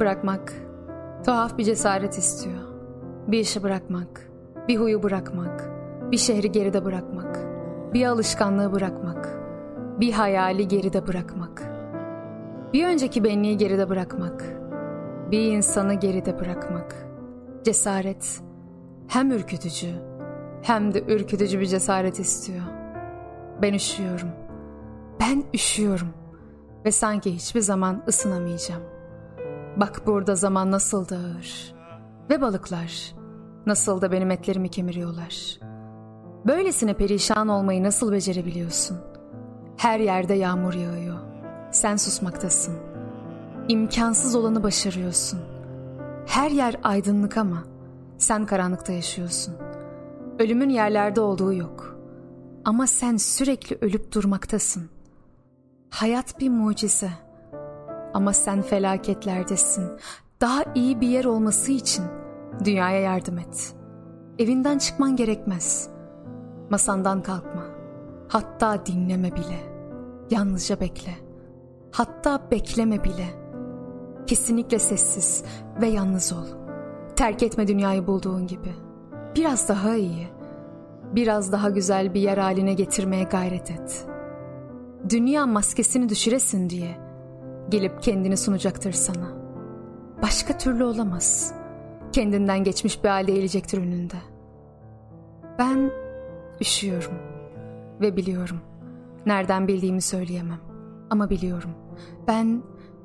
Bırakmak tuhaf bir cesaret istiyor. Bir işi bırakmak, bir huyu bırakmak, bir şehri geride bırakmak, bir alışkanlığı bırakmak, bir hayali geride bırakmak, bir önceki benliği geride bırakmak, bir insanı geride bırakmak. Cesaret hem ürkütücü hem de ürkütücü bir cesaret istiyor. Ben üşüyorum. Ben üşüyorum ve sanki hiçbir zaman ısınamayacağım. Bak burada zaman nasıl da ağır. Ve balıklar nasıl da benim etlerimi kemiriyorlar. Böylesine perişan olmayı nasıl becerebiliyorsun? Her yerde yağmur yağıyor. Sen susmaktasın. İmkansız olanı başarıyorsun. Her yer aydınlık ama sen karanlıkta yaşıyorsun. Ölümün yerlerde olduğu yok. Ama sen sürekli ölüp durmaktasın. Hayat bir mucize. Ama sen felaketlerdesin. Daha iyi bir yer olması için dünyaya yardım et. Evinden çıkman gerekmez. Masandan kalkma. Hatta dinleme bile. Yalnızca bekle. Hatta bekleme bile. Kesinlikle sessiz ve yalnız ol. Terk etme dünyayı bulduğun gibi. Biraz daha iyi, biraz daha güzel bir yer haline getirmeye gayret et. Dünya maskesini düşüresin diye gelip kendini sunacaktır sana. Başka türlü olamaz. Kendinden geçmiş bir halde eğilecektir önünde. Ben üşüyorum ve biliyorum. Nereden bildiğimi söyleyemem ama biliyorum. Ben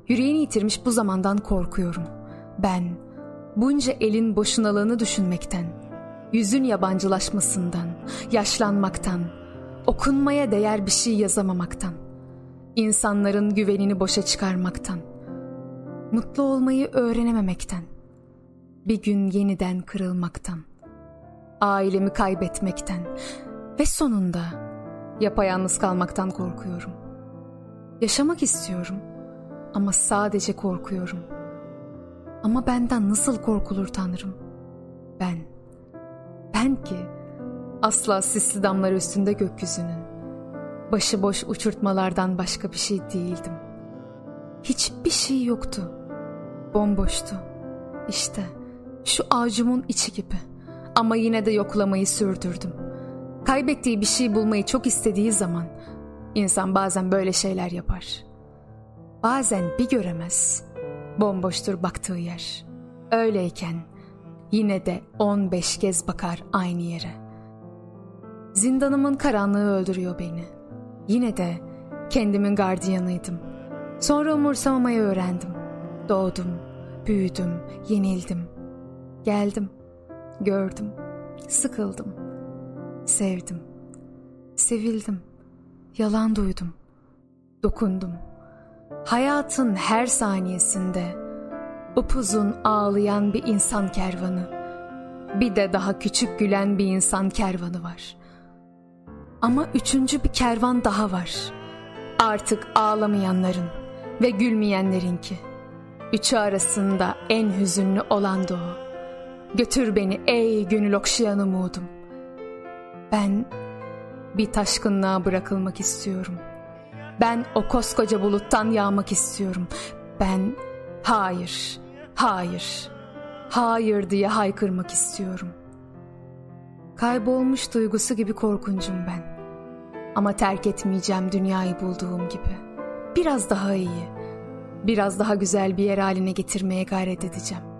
yüreğini yitirmiş bu zamandan korkuyorum. Ben bunca elin boşunalığını düşünmekten, yüzün yabancılaşmasından, yaşlanmaktan, okunmaya değer bir şey yazamamaktan, insanların güvenini boşa çıkarmaktan, mutlu olmayı öğrenememekten, bir gün yeniden kırılmaktan, ailemi kaybetmekten ve sonunda yapayalnız kalmaktan korkuyorum. Yaşamak istiyorum ama sadece korkuyorum. Ama benden nasıl korkulur Tanrım? Ben, ben ki asla sisli damlar üstünde gökyüzünün, başıboş uçurtmalardan başka bir şey değildim. Hiçbir şey yoktu. Bomboştu. İşte şu avucumun içi gibi. Ama yine de yoklamayı sürdürdüm. Kaybettiği bir şey bulmayı çok istediği zaman insan bazen böyle şeyler yapar. Bazen bir göremez. Bomboştur baktığı yer. Öyleyken yine de 15 kez bakar aynı yere. Zindanımın karanlığı öldürüyor beni. Yine de kendimin gardiyanıydım. Sonra umursamamayı öğrendim. Doğdum, büyüdüm, yenildim. Geldim, gördüm, sıkıldım, sevdim, sevildim, yalan duydum, dokundum. Hayatın her saniyesinde upuzun ağlayan bir insan kervanı, bir de daha küçük gülen bir insan kervanı var. Ama üçüncü bir kervan daha var. Artık ağlamayanların ve gülmeyenlerinki. Üçü arasında en hüzünlü olan da o. Götür beni ey gönül okşayan umudum. Ben bir taşkınlığa bırakılmak istiyorum. Ben o koskoca buluttan yağmak istiyorum. Ben hayır, hayır, hayır diye haykırmak istiyorum. Kaybolmuş duygusu gibi korkuncum ben. Ama terk etmeyeceğim dünyayı bulduğum gibi. Biraz daha iyi, biraz daha güzel bir yer haline getirmeye gayret edeceğim.